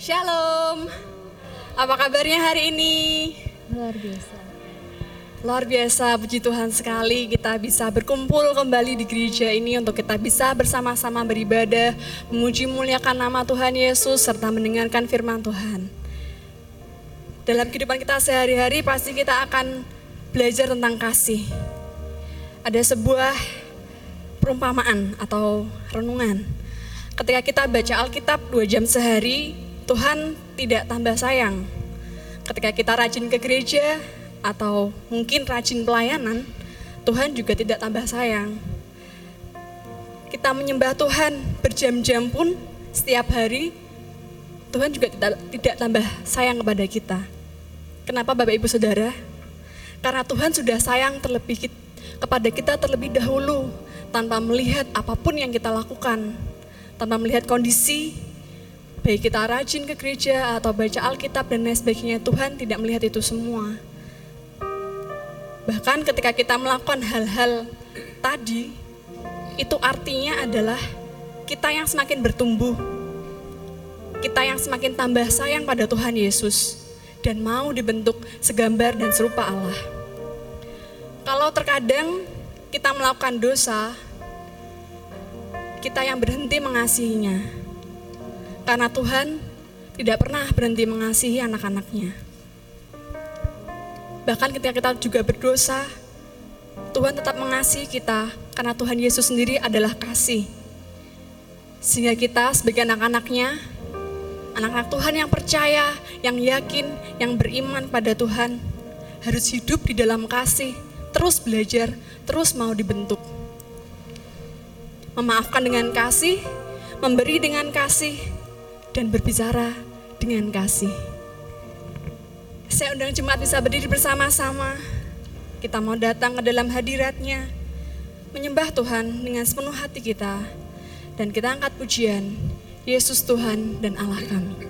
Shalom. Apa kabarnya hari ini? Luar biasa. Luar biasa, puji Tuhan sekali kita bisa berkumpul kembali di gereja ini untuk kita bisa bersama-sama beribadah, memuji muliakan nama Tuhan Yesus serta mendengarkan firman Tuhan. Dalam kehidupan kita sehari-hari pasti kita akan belajar tentang kasih. Ada sebuah perumpamaan atau renungan. Ketika kita baca Alkitab dua jam sehari, Tuhan tidak tambah sayang. Ketika kita rajin ke gereja atau mungkin rajin pelayanan, Tuhan juga tidak tambah sayang. Kita menyembah Tuhan berjam-jam pun setiap hari, Tuhan juga tidak, tidak tambah sayang kepada kita. Kenapa Bapak Ibu Saudara? Karena Tuhan sudah sayang terlebih kepada kita terlebih dahulu tanpa melihat apa pun yang kita lakukan, tanpa melihat kondisi, baik kita rajin ke gereja atau baca Alkitab dan lain sebagainya, Tuhan tidak melihat itu semua. Bahkan ketika kita melakukan hal-hal tadi, itu artinya adalah kita yang semakin bertumbuh, kita yang semakin tambah sayang pada Tuhan Yesus, dan mau dibentuk segambar dan serupa Allah. Kalau terkadang kita melakukan dosa, kita yang berhenti mengasihinya, karena Tuhan tidak pernah berhenti mengasihi anak-anaknya. Bahkan ketika kita juga berdosa, Tuhan tetap mengasihi kita karena Tuhan Yesus sendiri adalah kasih. Sehingga kita sebagai anak-anaknya, anak-anak Tuhan yang percaya, yang yakin, yang beriman pada Tuhan, harus hidup di dalam kasih, terus belajar, terus mau dibentuk. Memaafkan dengan kasih, memberi dengan kasih, dan berbicara dengan kasih. Saya undang jemaat bisa berdiri bersama-sama. Kita mau datang ke dalam hadiratnya, menyembah Tuhan dengan sepenuh hati kita, dan kita angkat pujian, Yesus Tuhan dan Allah kami.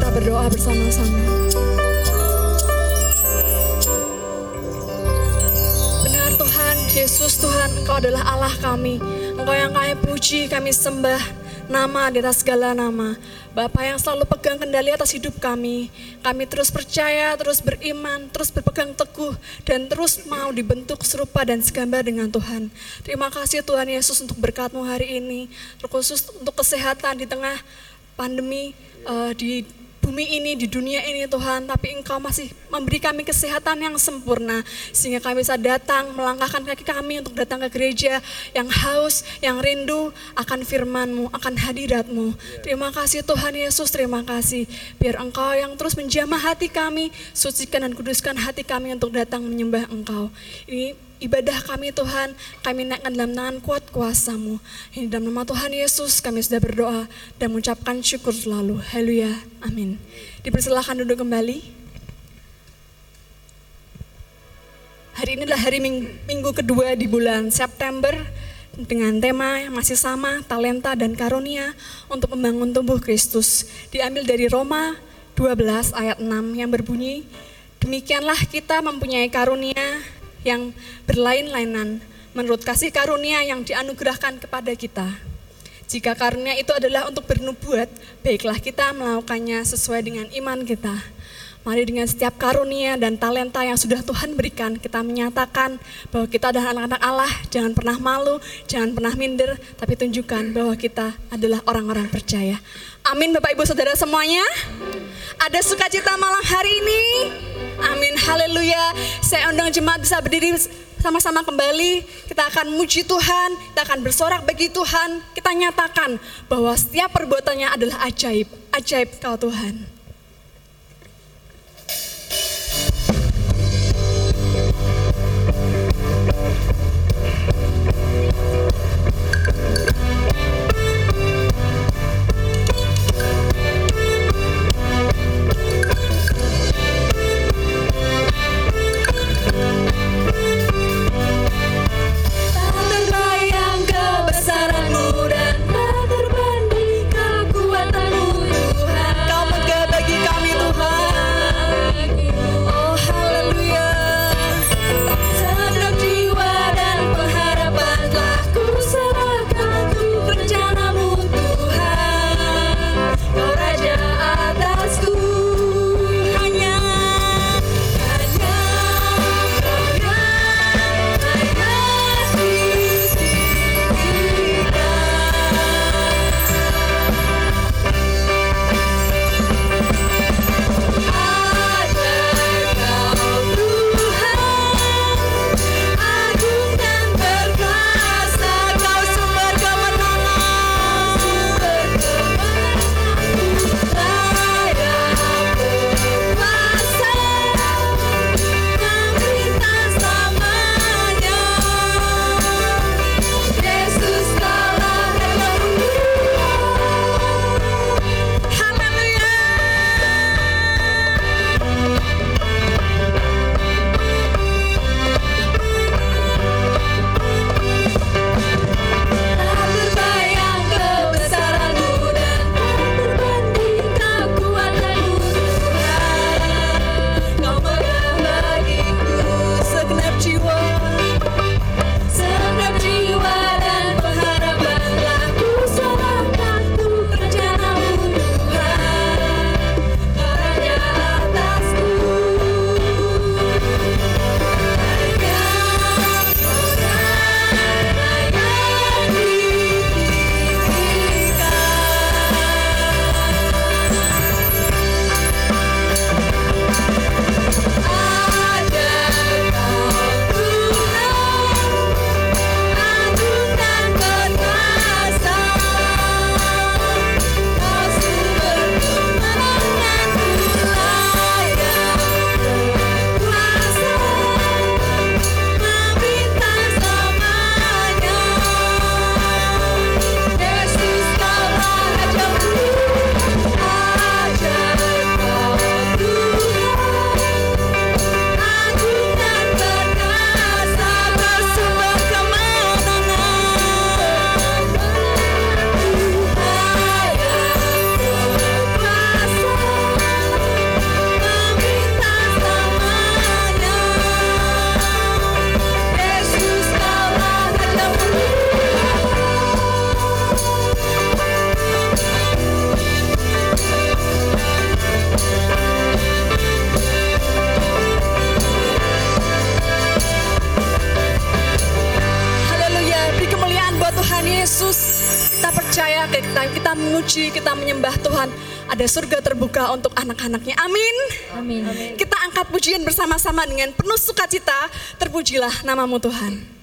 Kita berdoa bersama-sama. Benar Tuhan, Yesus Tuhan, Engkau adalah Allah kami. Engkau yang kami puji, kami sembah nama di atas segala nama. Bapak yang selalu pegang kendali atas hidup kami. Kami terus percaya, terus beriman, terus berpegang teguh, dan terus mau dibentuk serupa dan segambar dengan Tuhan. Terima kasih Tuhan Yesus untuk berkatmu hari ini, terkhusus untuk kesehatan di tengah pandemi uh, di bumi ini, di dunia ini Tuhan, tapi Engkau masih memberi kami kesehatan yang sempurna, sehingga kami bisa datang, melangkahkan kaki kami untuk datang ke gereja yang haus, yang rindu akan firman-Mu, akan hadirat-Mu. Terima kasih Tuhan Yesus, terima kasih. Biar Engkau yang terus menjamah hati kami, sucikan dan kuduskan hati kami untuk datang menyembah Engkau. Ini ibadah kami Tuhan, kami naikkan dalam tangan kuat kuasamu. Ini dalam nama Tuhan Yesus kami sudah berdoa dan mengucapkan syukur selalu. Haleluya. Amin. Dipersilahkan duduk kembali. Hari ini adalah hari minggu, kedua di bulan September dengan tema yang masih sama, talenta dan karunia untuk membangun tubuh Kristus. Diambil dari Roma 12 ayat 6 yang berbunyi, Demikianlah kita mempunyai karunia yang berlain-lainan menurut kasih karunia yang dianugerahkan kepada kita. Jika karunia itu adalah untuk bernubuat, baiklah kita melakukannya sesuai dengan iman kita. Mari dengan setiap karunia dan talenta yang sudah Tuhan berikan, kita menyatakan bahwa kita adalah anak-anak Allah, jangan pernah malu, jangan pernah minder, tapi tunjukkan bahwa kita adalah orang-orang percaya. Amin Bapak Ibu Saudara semuanya. Ada sukacita malam hari ini. Amin, haleluya. Saya undang jemaat bisa berdiri sama-sama kembali. Kita akan muji Tuhan, kita akan bersorak bagi Tuhan. Kita nyatakan bahwa setiap perbuatannya adalah ajaib. Ajaib kau Tuhan. Untuk anak-anaknya. Amin. Amin. Kita angkat pujian bersama-sama dengan penuh sukacita. Terpujilah namamu Tuhan.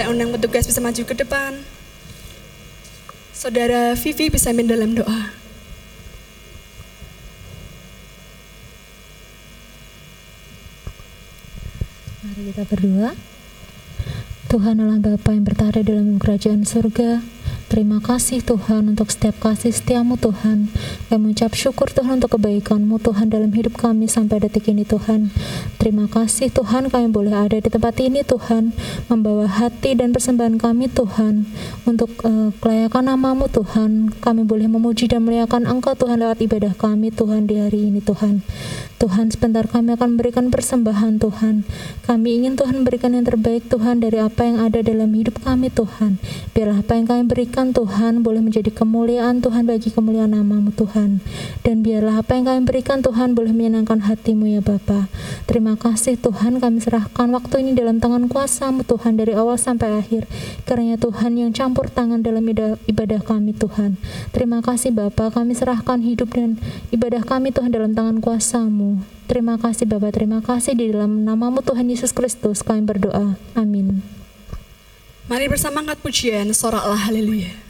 Saya undang petugas bisa maju ke depan. Saudara Vivi bisa main dalam doa. Mari kita berdoa. Tuhan Allah Bapa yang bertahta dalam kerajaan surga, Terima kasih Tuhan untuk setiap kasih setiamu Tuhan. Kami mengucap syukur Tuhan untuk kebaikanmu Tuhan dalam hidup kami sampai detik ini Tuhan. Terima kasih Tuhan kami boleh ada di tempat ini Tuhan. Membawa hati dan persembahan kami Tuhan. Untuk uh, kelayakan namamu Tuhan. Kami boleh memuji dan meliakan Engkau Tuhan lewat ibadah kami Tuhan di hari ini Tuhan. Tuhan sebentar kami akan memberikan persembahan Tuhan. Kami ingin Tuhan berikan yang terbaik Tuhan dari apa yang ada dalam hidup kami Tuhan. Biarlah apa yang kami berikan berikan Tuhan boleh menjadi kemuliaan Tuhan bagi kemuliaan namamu Tuhan. Dan biarlah apa yang kami berikan Tuhan boleh menyenangkan hatimu ya Bapa. Terima kasih Tuhan kami serahkan waktu ini dalam tangan kuasamu Tuhan dari awal sampai akhir. Karena Tuhan yang campur tangan dalam ibadah kami Tuhan. Terima kasih Bapa kami serahkan hidup dan ibadah kami Tuhan dalam tangan kuasamu. Terima kasih Bapa, terima kasih di dalam namamu Tuhan Yesus Kristus kami berdoa. Amin. Mari bersama angkat pujian, soraklah haleluya.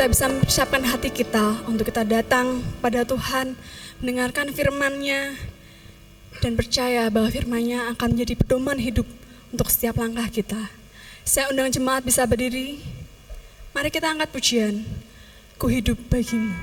Kita bisa mempersiapkan hati kita untuk kita datang pada Tuhan, mendengarkan firman-Nya, dan percaya bahwa firman-Nya akan menjadi pedoman hidup untuk setiap langkah kita. Saya undang jemaat bisa berdiri. Mari kita angkat pujian. Ku hidup bagimu.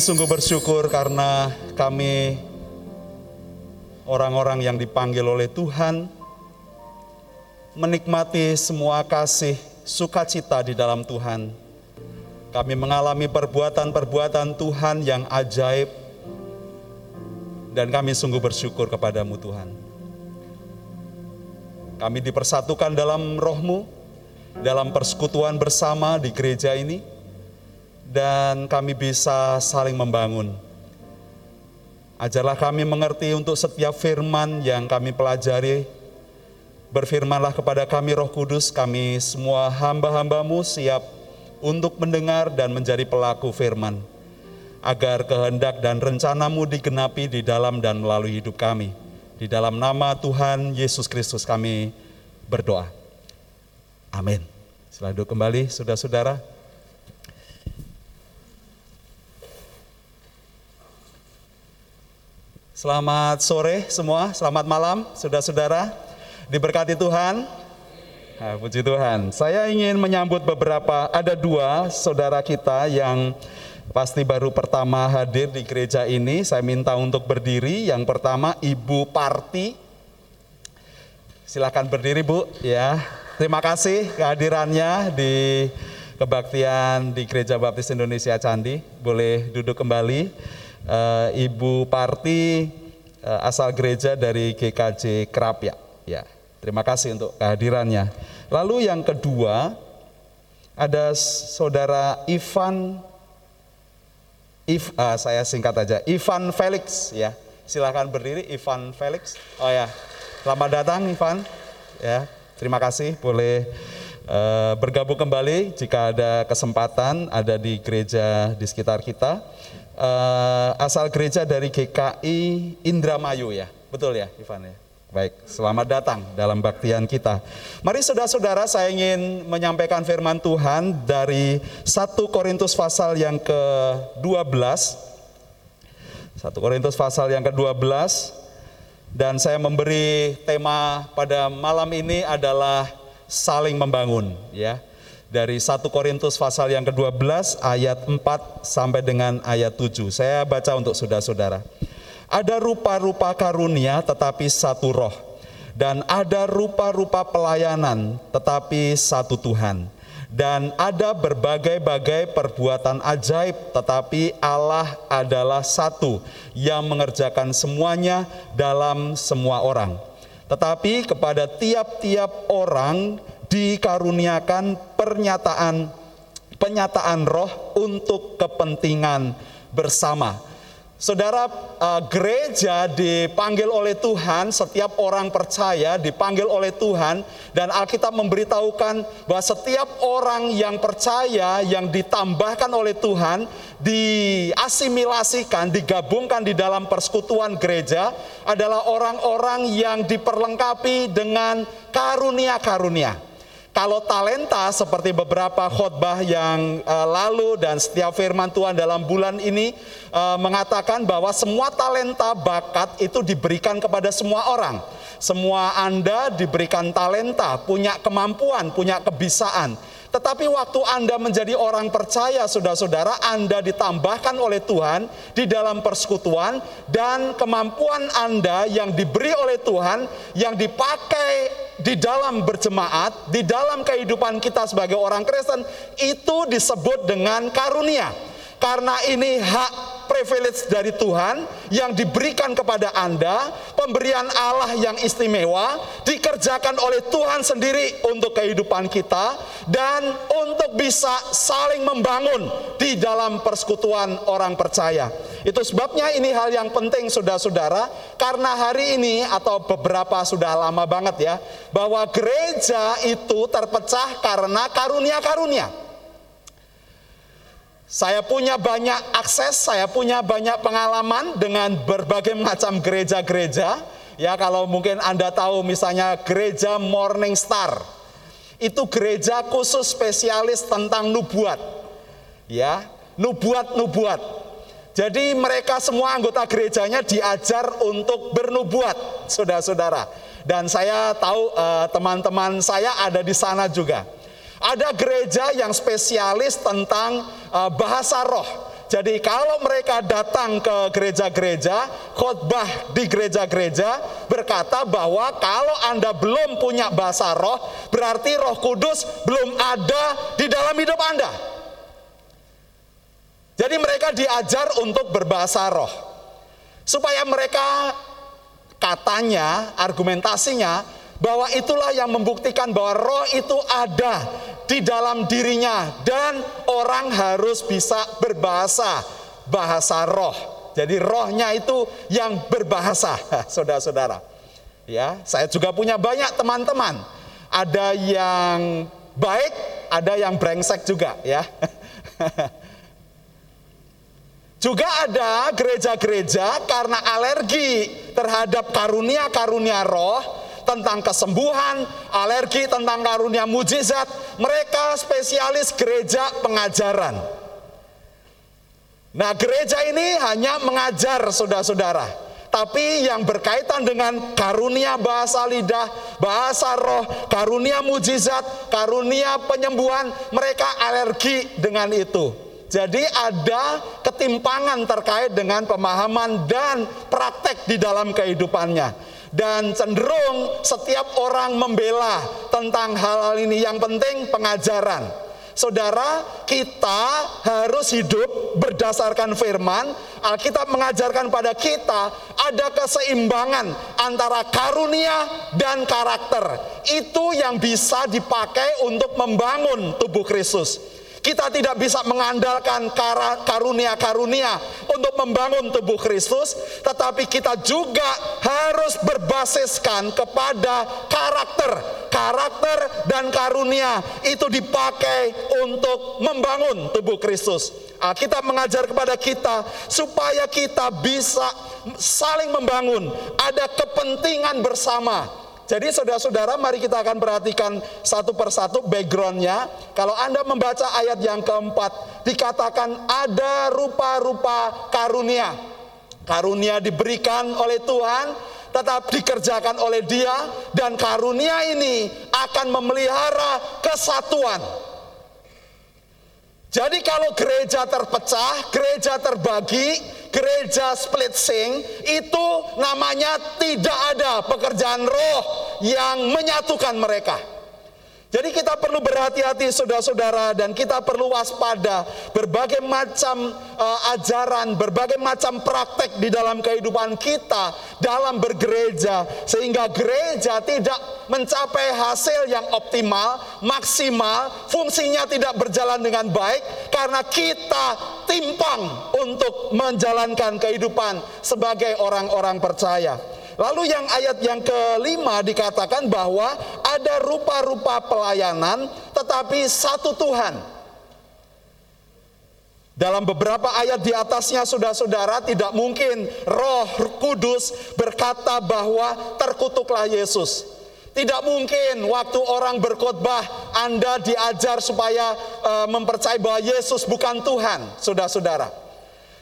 Sungguh bersyukur karena kami orang-orang yang dipanggil oleh Tuhan menikmati semua kasih sukacita di dalam Tuhan. Kami mengalami perbuatan-perbuatan Tuhan yang ajaib dan kami sungguh bersyukur kepadamu Tuhan. Kami dipersatukan dalam rohmu, dalam persekutuan bersama di gereja ini, dan kami bisa saling membangun. Ajarlah kami mengerti untuk setiap firman yang kami pelajari. Berfirmanlah kepada kami roh kudus, kami semua hamba-hambamu siap untuk mendengar dan menjadi pelaku firman. Agar kehendak dan rencanamu digenapi di dalam dan melalui hidup kami. Di dalam nama Tuhan Yesus Kristus kami berdoa. Amin. Duduk kembali, saudara-saudara. Selamat sore semua, selamat malam saudara-saudara. Diberkati Tuhan. Nah, puji Tuhan. Saya ingin menyambut beberapa, ada dua saudara kita yang pasti baru pertama hadir di gereja ini. Saya minta untuk berdiri. Yang pertama Ibu Parti. Silakan berdiri Bu ya. Terima kasih kehadirannya di kebaktian di Gereja Baptis Indonesia Candi. Boleh duduk kembali uh, Ibu Parti uh, asal gereja dari GKJ Kerapia. Ya, terima kasih untuk kehadirannya. Lalu yang kedua ada saudara Ivan If, uh, saya singkat aja, Ivan Felix ya. Silahkan berdiri Ivan Felix. Oh ya, selamat datang Ivan. Ya, terima kasih boleh uh, bergabung kembali jika ada kesempatan ada di gereja di sekitar kita uh, asal gereja dari GKI Indramayu ya. Betul ya Ivan ya? Baik, selamat datang dalam baktian kita. Mari saudara-saudara saya ingin menyampaikan firman Tuhan dari 1 Korintus pasal yang ke-12. 1 Korintus pasal yang ke-12 dan saya memberi tema pada malam ini adalah saling membangun ya dari 1 Korintus pasal yang ke-12 ayat 4 sampai dengan ayat 7. Saya baca untuk saudara-saudara. Ada rupa-rupa karunia tetapi satu roh. Dan ada rupa-rupa pelayanan tetapi satu Tuhan. Dan ada berbagai-bagai perbuatan ajaib tetapi Allah adalah satu yang mengerjakan semuanya dalam semua orang. Tetapi kepada tiap-tiap orang dikaruniakan pernyataan penyataan roh untuk kepentingan bersama. Saudara, uh, gereja dipanggil oleh Tuhan, setiap orang percaya dipanggil oleh Tuhan, dan Alkitab memberitahukan bahwa setiap orang yang percaya, yang ditambahkan oleh Tuhan, diasimilasikan, digabungkan di dalam persekutuan gereja, adalah orang-orang yang diperlengkapi dengan karunia-karunia. Kalau talenta seperti beberapa khotbah yang uh, lalu dan setiap firman Tuhan dalam bulan ini uh, mengatakan bahwa semua talenta bakat itu diberikan kepada semua orang. Semua Anda diberikan talenta, punya kemampuan, punya kebisaan. Tetapi waktu Anda menjadi orang percaya, saudara-saudara, Anda ditambahkan oleh Tuhan di dalam persekutuan dan kemampuan Anda yang diberi oleh Tuhan, yang dipakai di dalam berjemaat, di dalam kehidupan kita sebagai orang Kristen, itu disebut dengan karunia. Karena ini hak privilege dari Tuhan yang diberikan kepada Anda, pemberian Allah yang istimewa, dikerjakan oleh Tuhan sendiri untuk kehidupan kita dan untuk bisa saling membangun di dalam persekutuan orang percaya. Itu sebabnya ini hal yang penting saudara-saudara, karena hari ini atau beberapa sudah lama banget ya, bahwa gereja itu terpecah karena karunia-karunia. Saya punya banyak akses, saya punya banyak pengalaman dengan berbagai macam gereja-gereja. Ya, kalau mungkin Anda tahu misalnya gereja Morning Star. Itu gereja khusus spesialis tentang nubuat. Ya, nubuat-nubuat. Jadi mereka semua anggota gerejanya diajar untuk bernubuat, saudara-saudara. Dan saya tahu eh, teman-teman saya ada di sana juga. Ada gereja yang spesialis tentang uh, bahasa roh. Jadi kalau mereka datang ke gereja-gereja, khotbah di gereja-gereja berkata bahwa kalau Anda belum punya bahasa roh, berarti Roh Kudus belum ada di dalam hidup Anda. Jadi mereka diajar untuk berbahasa roh. Supaya mereka katanya, argumentasinya bahwa itulah yang membuktikan bahwa roh itu ada di dalam dirinya dan orang harus bisa berbahasa bahasa roh. Jadi rohnya itu yang berbahasa, saudara-saudara. Ya, saya juga punya banyak teman-teman. Ada yang baik, ada yang brengsek juga, ya. Juga ada gereja-gereja karena alergi terhadap karunia-karunia roh, tentang kesembuhan, alergi tentang karunia mujizat. Mereka spesialis gereja pengajaran. Nah, gereja ini hanya mengajar saudara-saudara. Tapi yang berkaitan dengan karunia bahasa lidah, bahasa roh, karunia mujizat, karunia penyembuhan, mereka alergi dengan itu. Jadi ada ketimpangan terkait dengan pemahaman dan praktek di dalam kehidupannya dan cenderung setiap orang membela tentang hal-hal ini. Yang penting pengajaran. Saudara, kita harus hidup berdasarkan firman. Alkitab mengajarkan pada kita ada keseimbangan antara karunia dan karakter. Itu yang bisa dipakai untuk membangun tubuh Kristus. Kita tidak bisa mengandalkan karunia-karunia untuk membangun tubuh Kristus, tetapi kita juga harus berbasiskan kepada karakter. Karakter dan karunia itu dipakai untuk membangun tubuh Kristus. Kita mengajar kepada kita supaya kita bisa saling membangun, ada kepentingan bersama jadi saudara-saudara mari kita akan perhatikan satu persatu backgroundnya. Kalau Anda membaca ayat yang keempat, dikatakan ada rupa-rupa karunia. Karunia diberikan oleh Tuhan, tetap dikerjakan oleh dia, dan karunia ini akan memelihara kesatuan. Jadi kalau gereja terpecah, gereja terbagi, gereja split sing itu namanya tidak ada pekerjaan roh yang menyatukan mereka. Jadi kita perlu berhati-hati saudara-saudara dan kita perlu waspada berbagai macam uh, ajaran, berbagai macam praktek di dalam kehidupan kita dalam bergereja sehingga gereja tidak mencapai hasil yang optimal, maksimal, fungsinya tidak berjalan dengan baik karena kita timpang untuk menjalankan kehidupan sebagai orang-orang percaya. Lalu yang ayat yang kelima dikatakan bahwa ada rupa-rupa pelayanan tetapi satu Tuhan. Dalam beberapa ayat di atasnya saudara-saudara tidak mungkin roh kudus berkata bahwa terkutuklah Yesus. Tidak mungkin waktu orang berkhotbah Anda diajar supaya uh, mempercayai bahwa Yesus bukan Tuhan, saudara-saudara.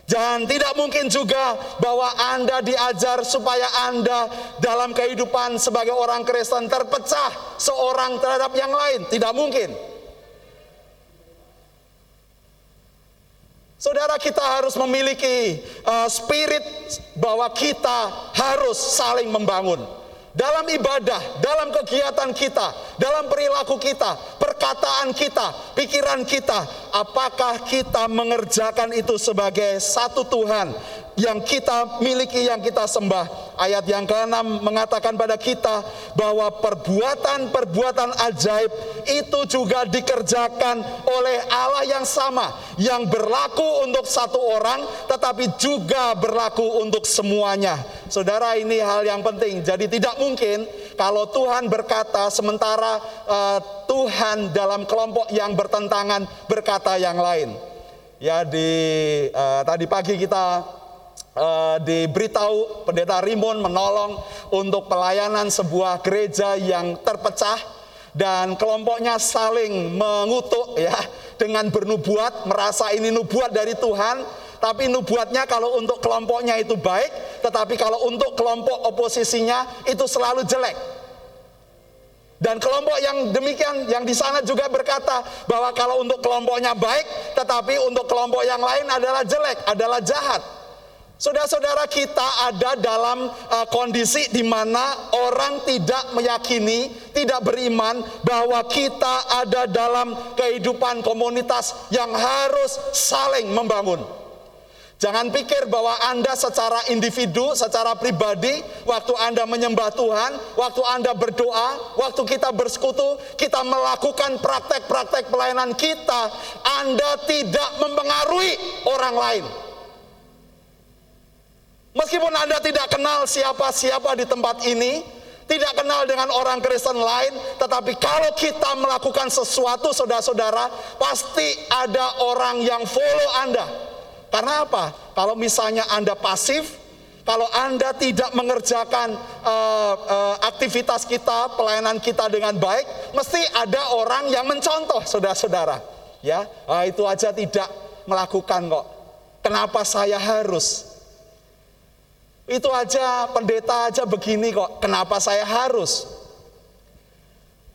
Dan tidak mungkin juga bahwa Anda diajar supaya Anda dalam kehidupan sebagai orang Kristen terpecah seorang terhadap yang lain. Tidak mungkin. Saudara kita harus memiliki uh, spirit bahwa kita harus saling membangun dalam ibadah, dalam kegiatan kita, dalam perilaku kita, perkataan kita, pikiran kita, apakah kita mengerjakan itu sebagai satu Tuhan yang kita miliki, yang kita sembah. Ayat yang ke-6 mengatakan pada kita bahwa perbuatan-perbuatan ajaib itu juga dikerjakan oleh Allah yang sama, yang berlaku untuk satu orang, tetapi juga berlaku untuk semuanya. Saudara, ini hal yang penting. Jadi, tidak mungkin kalau Tuhan berkata, sementara uh, Tuhan dalam kelompok yang bertentangan berkata yang lain. Ya, di uh, tadi pagi kita uh, diberitahu pendeta Rimon menolong untuk pelayanan sebuah gereja yang terpecah dan kelompoknya saling mengutuk ya dengan bernubuat merasa ini nubuat dari Tuhan tapi nubuatnya kalau untuk kelompoknya itu baik tetapi kalau untuk kelompok oposisinya itu selalu jelek Dan kelompok yang demikian yang di sana juga berkata bahwa kalau untuk kelompoknya baik, tetapi untuk kelompok yang lain adalah jelek, adalah jahat. Saudara-saudara kita ada dalam uh, kondisi di mana orang tidak meyakini, tidak beriman bahwa kita ada dalam kehidupan komunitas yang harus saling membangun. Jangan pikir bahwa Anda secara individu, secara pribadi, waktu Anda menyembah Tuhan, waktu Anda berdoa, waktu kita bersekutu, kita melakukan praktek-praktek pelayanan kita, Anda tidak mempengaruhi orang lain. Meskipun Anda tidak kenal siapa-siapa di tempat ini, tidak kenal dengan orang Kristen lain, tetapi kalau kita melakukan sesuatu, saudara-saudara, pasti ada orang yang follow Anda karena apa? Kalau misalnya Anda pasif, kalau Anda tidak mengerjakan uh, uh, aktivitas kita, pelayanan kita dengan baik, mesti ada orang yang mencontoh, saudara-saudara. Ya, uh, itu aja tidak melakukan kok. Kenapa saya harus? Itu aja pendeta aja begini kok. Kenapa saya harus?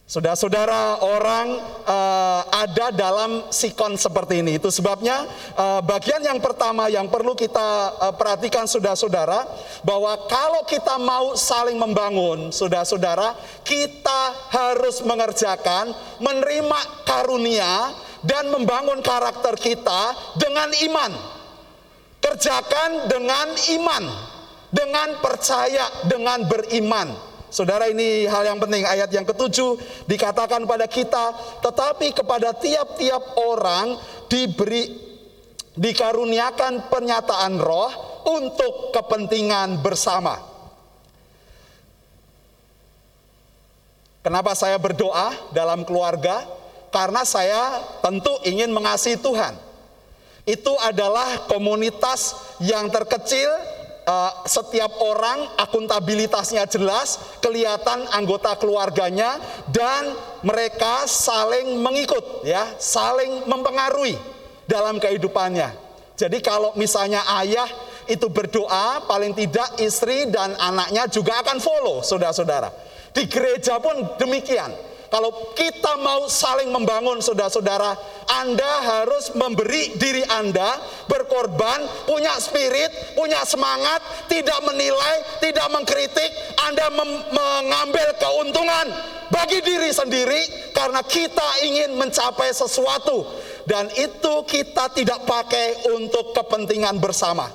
Saudara-saudara, orang uh, ada dalam sikon seperti ini. Itu sebabnya uh, bagian yang pertama yang perlu kita uh, perhatikan saudara-saudara bahwa kalau kita mau saling membangun, saudara-saudara, kita harus mengerjakan menerima karunia dan membangun karakter kita dengan iman. Kerjakan dengan iman, dengan percaya, dengan beriman. Saudara ini hal yang penting ayat yang ketujuh dikatakan pada kita tetapi kepada tiap-tiap orang diberi dikaruniakan pernyataan roh untuk kepentingan bersama. Kenapa saya berdoa dalam keluarga? Karena saya tentu ingin mengasihi Tuhan. Itu adalah komunitas yang terkecil uh, setiap orang akuntabilitasnya jelas, kelihatan anggota keluarganya dan mereka saling mengikut ya, saling mempengaruhi dalam kehidupannya. Jadi kalau misalnya ayah itu berdoa, paling tidak istri dan anaknya juga akan follow, saudara-saudara. Di gereja pun demikian kalau kita mau saling membangun saudara-saudara, Anda harus memberi diri Anda berkorban, punya spirit, punya semangat, tidak menilai, tidak mengkritik, Anda mengambil keuntungan bagi diri sendiri karena kita ingin mencapai sesuatu. Dan itu kita tidak pakai untuk kepentingan bersama.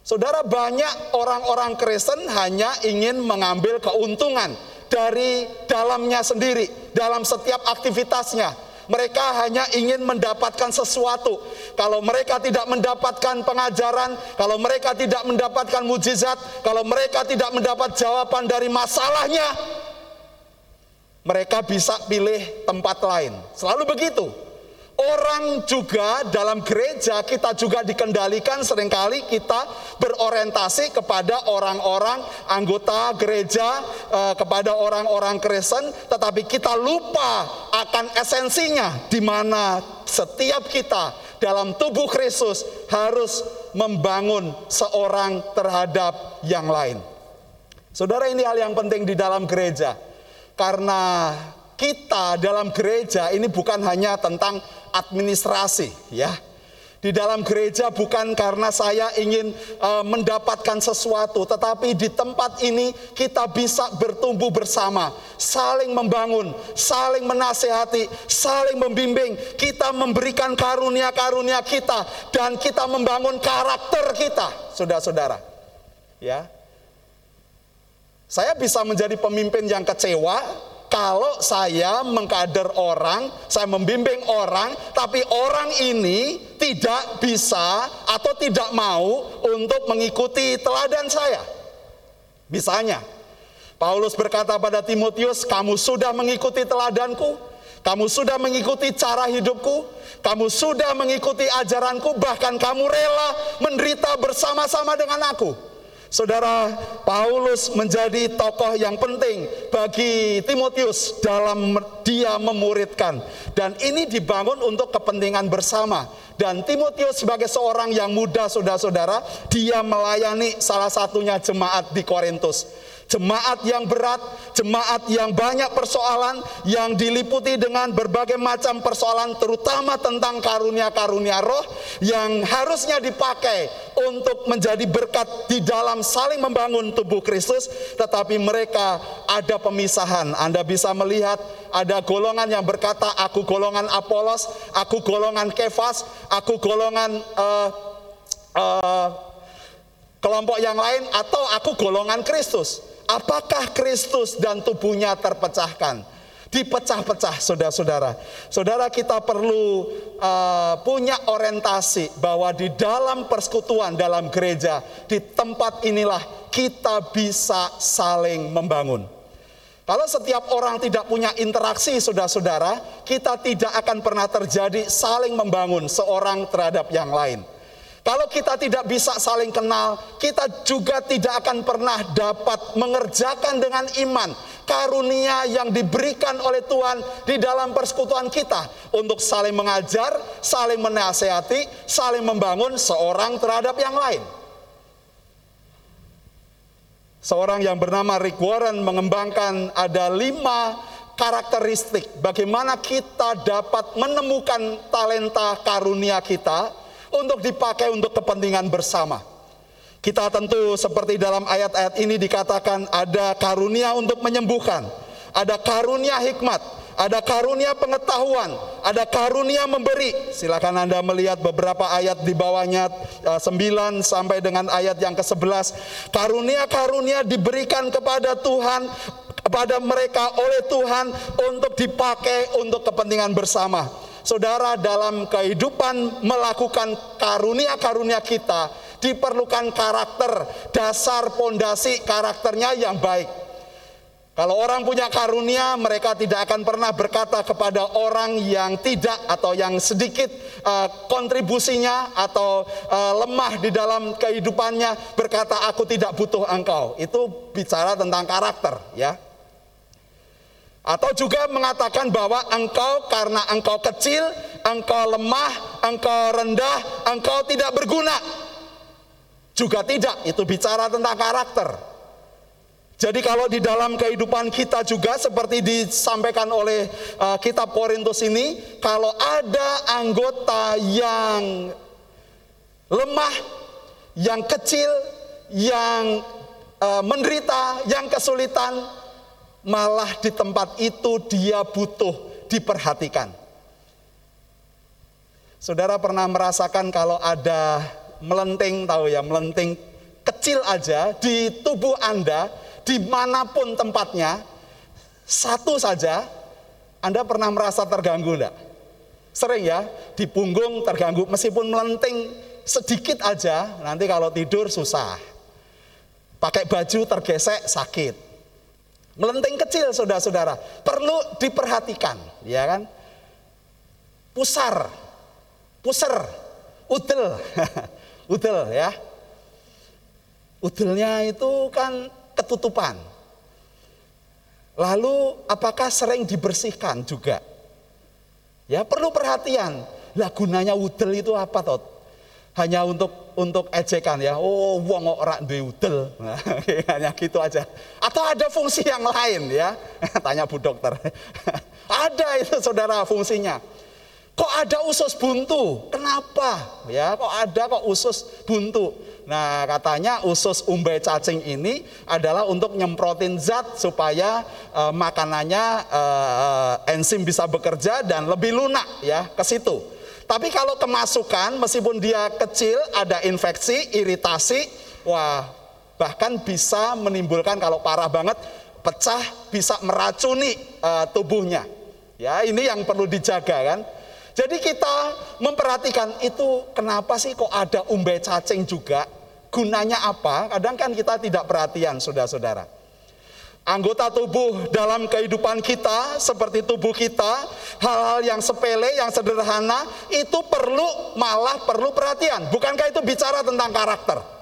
Saudara banyak orang-orang Kristen hanya ingin mengambil keuntungan dari dalamnya sendiri, dalam setiap aktivitasnya. Mereka hanya ingin mendapatkan sesuatu. Kalau mereka tidak mendapatkan pengajaran, kalau mereka tidak mendapatkan mujizat, kalau mereka tidak mendapat jawaban dari masalahnya, mereka bisa pilih tempat lain. Selalu begitu. Orang juga dalam gereja kita juga dikendalikan sering kali kita berorientasi kepada orang-orang anggota gereja, eh, kepada orang-orang Kristen, tetapi kita lupa akan esensinya di mana setiap kita dalam tubuh Kristus harus membangun seorang terhadap yang lain. Saudara ini hal yang penting di dalam gereja. Karena kita dalam gereja ini bukan hanya tentang administrasi ya. Di dalam gereja bukan karena saya ingin uh, mendapatkan sesuatu, tetapi di tempat ini kita bisa bertumbuh bersama, saling membangun, saling menasehati, saling membimbing. Kita memberikan karunia-karunia kita dan kita membangun karakter kita, saudara-saudara. Ya, saya bisa menjadi pemimpin yang kecewa kalau saya mengkader orang, saya membimbing orang, tapi orang ini tidak bisa atau tidak mau untuk mengikuti teladan saya. Misalnya, Paulus berkata pada Timotius, "Kamu sudah mengikuti teladanku, kamu sudah mengikuti cara hidupku, kamu sudah mengikuti ajaranku, bahkan kamu rela menderita bersama-sama dengan aku." Saudara Paulus menjadi tokoh yang penting bagi Timotius dalam dia memuridkan. Dan ini dibangun untuk kepentingan bersama. Dan Timotius sebagai seorang yang muda saudara-saudara dia melayani salah satunya jemaat di Korintus Jemaat yang berat, jemaat yang banyak persoalan, yang diliputi dengan berbagai macam persoalan, terutama tentang karunia-karunia roh yang harusnya dipakai untuk menjadi berkat di dalam saling membangun tubuh Kristus, tetapi mereka ada pemisahan. Anda bisa melihat ada golongan yang berkata, "Aku golongan Apolos, aku golongan Kefas, aku golongan uh, uh, kelompok yang lain, atau aku golongan Kristus." Apakah Kristus dan tubuhnya terpecahkan? Dipecah-pecah, saudara-saudara. Saudara kita perlu uh, punya orientasi bahwa di dalam persekutuan dalam gereja, di tempat inilah kita bisa saling membangun. Kalau setiap orang tidak punya interaksi, saudara-saudara, kita tidak akan pernah terjadi saling membangun seorang terhadap yang lain. Kalau kita tidak bisa saling kenal, kita juga tidak akan pernah dapat mengerjakan dengan iman karunia yang diberikan oleh Tuhan di dalam persekutuan kita untuk saling mengajar, saling menasehati, saling membangun seorang terhadap yang lain. Seorang yang bernama Rick Warren mengembangkan ada lima karakteristik bagaimana kita dapat menemukan talenta karunia kita untuk dipakai untuk kepentingan bersama. Kita tentu seperti dalam ayat-ayat ini dikatakan ada karunia untuk menyembuhkan, ada karunia hikmat, ada karunia pengetahuan, ada karunia memberi. Silakan Anda melihat beberapa ayat di bawahnya 9 eh, sampai dengan ayat yang ke-11. Karunia-karunia diberikan kepada Tuhan kepada mereka oleh Tuhan untuk dipakai untuk kepentingan bersama. Saudara dalam kehidupan melakukan karunia-karunia kita diperlukan karakter, dasar pondasi karakternya yang baik. Kalau orang punya karunia, mereka tidak akan pernah berkata kepada orang yang tidak atau yang sedikit uh, kontribusinya atau uh, lemah di dalam kehidupannya berkata aku tidak butuh engkau. Itu bicara tentang karakter, ya. Atau juga mengatakan bahwa engkau karena engkau kecil, engkau lemah, engkau rendah, engkau tidak berguna. Juga tidak, itu bicara tentang karakter. Jadi kalau di dalam kehidupan kita juga seperti disampaikan oleh uh, kitab Korintus ini, kalau ada anggota yang lemah, yang kecil, yang uh, menderita, yang kesulitan, malah di tempat itu dia butuh diperhatikan. Saudara pernah merasakan kalau ada melenting, tahu ya, melenting kecil aja di tubuh Anda, di mana pun tempatnya, satu saja, Anda pernah merasa terganggu enggak? Sering ya, di punggung terganggu, meskipun melenting sedikit aja, nanti kalau tidur susah. Pakai baju tergesek sakit Melenting kecil saudara-saudara, perlu diperhatikan, ya kan? Pusar, puser, udel, udel ya. Udelnya itu kan ketutupan. Lalu apakah sering dibersihkan juga? Ya perlu perhatian. Lah gunanya udel itu apa tot? hanya untuk untuk ejekan ya. Oh, wong ora duwe udel. Nah, hanya gitu aja. Atau ada fungsi yang lain ya? Tanya Bu Dokter. ada itu Saudara fungsinya. Kok ada usus buntu? Kenapa? Ya, kok ada kok usus buntu? Nah, katanya usus umbai cacing ini adalah untuk nyemprotin zat supaya uh, makanannya uh, enzim bisa bekerja dan lebih lunak ya ke situ. Tapi kalau kemasukan meskipun dia kecil ada infeksi, iritasi, wah bahkan bisa menimbulkan kalau parah banget pecah bisa meracuni uh, tubuhnya. Ya, ini yang perlu dijaga kan. Jadi kita memperhatikan itu kenapa sih kok ada umbai cacing juga? Gunanya apa? Kadang kan kita tidak perhatian, saudara-saudara anggota tubuh dalam kehidupan kita seperti tubuh kita hal-hal yang sepele yang sederhana itu perlu malah perlu perhatian bukankah itu bicara tentang karakter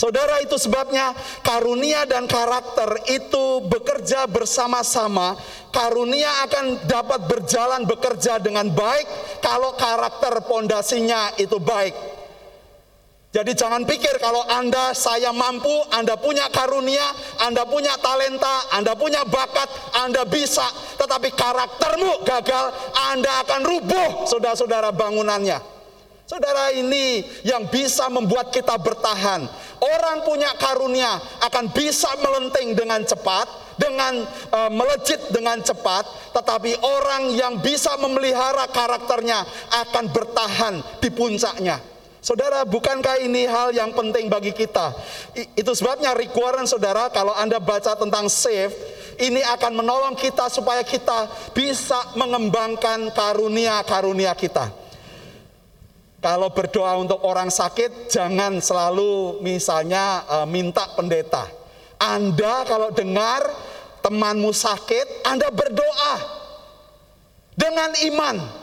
Saudara itu sebabnya karunia dan karakter itu bekerja bersama-sama. Karunia akan dapat berjalan bekerja dengan baik kalau karakter pondasinya itu baik. Jadi jangan pikir kalau Anda saya mampu, Anda punya karunia, Anda punya talenta, Anda punya bakat, Anda bisa, tetapi karaktermu gagal, Anda akan rubuh saudara-saudara bangunannya. Saudara ini yang bisa membuat kita bertahan. Orang punya karunia akan bisa melenting dengan cepat, dengan uh, melejit dengan cepat, tetapi orang yang bisa memelihara karakternya akan bertahan di puncaknya. Saudara, bukankah ini hal yang penting bagi kita? Itu sebabnya requirement saudara, kalau Anda baca tentang save, ini akan menolong kita supaya kita bisa mengembangkan karunia-karunia kita. Kalau berdoa untuk orang sakit, jangan selalu misalnya uh, minta pendeta. Anda kalau dengar temanmu sakit, Anda berdoa dengan iman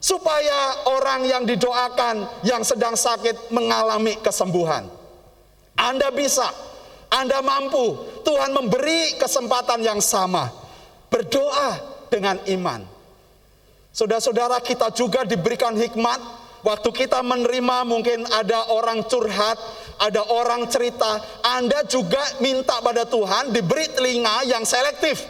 supaya orang yang didoakan yang sedang sakit mengalami kesembuhan. Anda bisa, Anda mampu. Tuhan memberi kesempatan yang sama. Berdoa dengan iman. Saudara-saudara kita juga diberikan hikmat waktu kita menerima mungkin ada orang curhat, ada orang cerita, Anda juga minta pada Tuhan diberi telinga yang selektif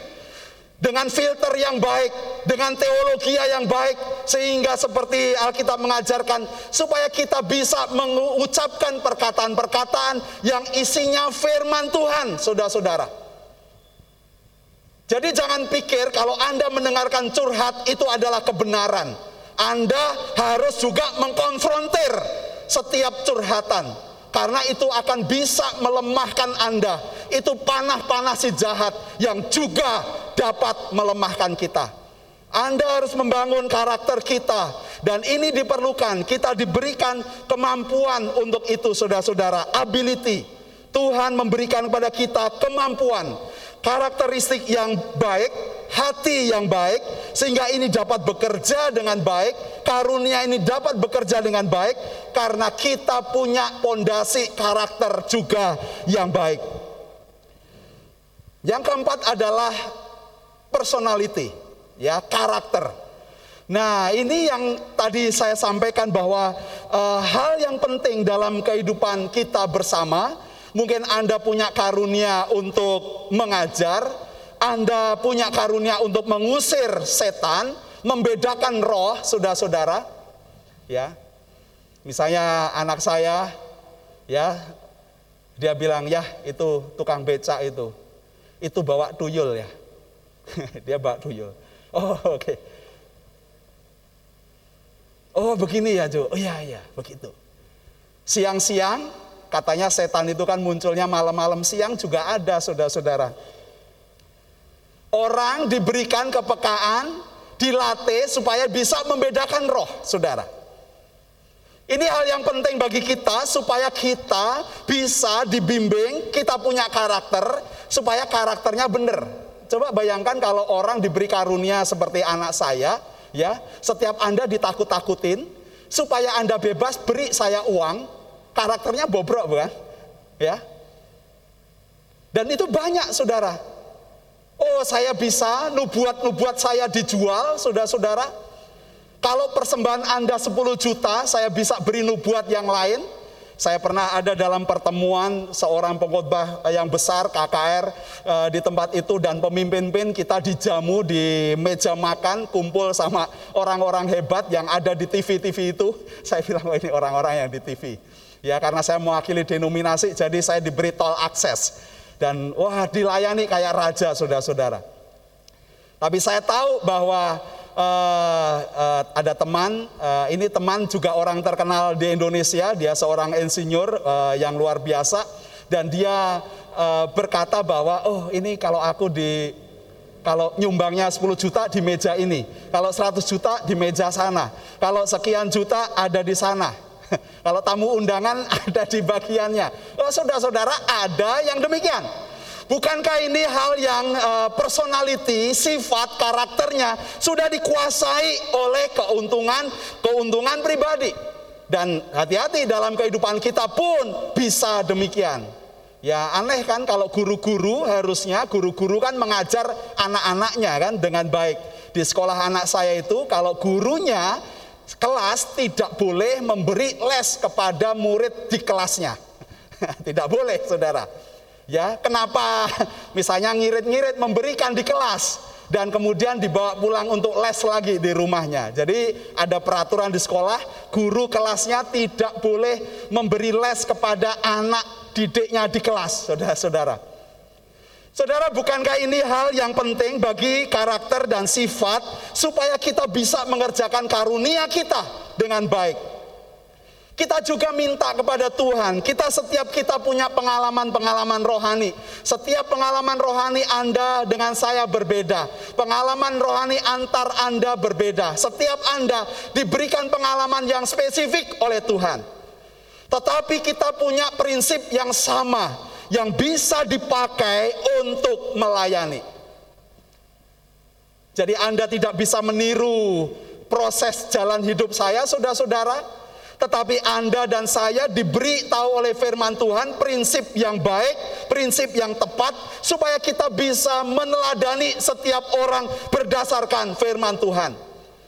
dengan filter yang baik, dengan teologi yang baik, sehingga seperti Alkitab mengajarkan, supaya kita bisa mengucapkan perkataan-perkataan yang isinya firman Tuhan, saudara-saudara. Jadi jangan pikir kalau Anda mendengarkan curhat itu adalah kebenaran. Anda harus juga mengkonfrontir setiap curhatan. Karena itu akan bisa melemahkan Anda. Itu panah-panah si jahat yang juga dapat melemahkan kita. Anda harus membangun karakter kita dan ini diperlukan. Kita diberikan kemampuan untuk itu saudara-saudara, ability. Tuhan memberikan kepada kita kemampuan, karakteristik yang baik, hati yang baik sehingga ini dapat bekerja dengan baik, karunia ini dapat bekerja dengan baik karena kita punya pondasi karakter juga yang baik. Yang keempat adalah personality, ya karakter. Nah, ini yang tadi saya sampaikan bahwa uh, hal yang penting dalam kehidupan kita bersama, mungkin Anda punya karunia untuk mengajar, Anda punya karunia untuk mengusir setan, membedakan roh, saudara-saudara. Ya. Misalnya anak saya ya dia bilang ya itu tukang beca itu. Itu bawa tuyul ya. dia bawa tuyul. Oh oke. Okay. Oh begini ya Jo. Oh iya iya begitu. Siang-siang katanya setan itu kan munculnya malam-malam siang juga ada saudara-saudara. Orang diberikan kepekaan, dilatih supaya bisa membedakan roh, saudara. Ini hal yang penting bagi kita supaya kita bisa dibimbing, kita punya karakter supaya karakternya benar. Coba bayangkan kalau orang diberi karunia seperti anak saya, ya, setiap Anda ditakut-takutin, supaya Anda bebas beri saya uang, karakternya bobrok bukan? Ya. Dan itu banyak saudara. Oh saya bisa, nubuat-nubuat saya dijual, saudara-saudara. Kalau persembahan Anda 10 juta, saya bisa beri nubuat yang lain. Saya pernah ada dalam pertemuan seorang pengkhotbah yang besar KKR eh, di tempat itu dan pemimpin-pemimpin kita dijamu di meja makan kumpul sama orang-orang hebat yang ada di TV-TV itu. Saya bilang oh, ini orang-orang yang di TV. Ya karena saya mewakili denominasi jadi saya diberi tol akses dan wah dilayani kayak raja saudara-saudara. Tapi saya tahu bahwa uh, uh, ada teman, uh, ini teman juga orang terkenal di Indonesia, dia seorang insinyur uh, yang luar biasa dan dia uh, berkata bahwa oh ini kalau aku di kalau nyumbangnya 10 juta di meja ini, kalau 100 juta di meja sana, kalau sekian juta ada di sana. kalau tamu undangan ada di bagiannya. Oh, saudara-saudara, ada yang demikian. Bukankah ini hal yang uh, personality, sifat, karakternya sudah dikuasai oleh keuntungan keuntungan pribadi. Dan hati-hati dalam kehidupan kita pun bisa demikian. Ya aneh kan kalau guru-guru harusnya guru-guru kan mengajar anak-anaknya kan dengan baik. Di sekolah anak saya itu kalau gurunya kelas tidak boleh memberi les kepada murid di kelasnya. tidak boleh, Saudara. Ya, kenapa misalnya ngirit-ngirit memberikan di kelas dan kemudian dibawa pulang untuk les lagi di rumahnya. Jadi ada peraturan di sekolah, guru kelasnya tidak boleh memberi les kepada anak didiknya di kelas, saudara-saudara. Saudara, bukankah ini hal yang penting bagi karakter dan sifat supaya kita bisa mengerjakan karunia kita dengan baik? Kita juga minta kepada Tuhan, kita setiap kita punya pengalaman-pengalaman rohani. Setiap pengalaman rohani Anda dengan saya berbeda. Pengalaman rohani antar Anda berbeda. Setiap Anda diberikan pengalaman yang spesifik oleh Tuhan. Tetapi kita punya prinsip yang sama yang bisa dipakai untuk melayani. Jadi Anda tidak bisa meniru proses jalan hidup saya, saudara-saudara tetapi Anda dan saya diberi tahu oleh firman Tuhan prinsip yang baik, prinsip yang tepat supaya kita bisa meneladani setiap orang berdasarkan firman Tuhan.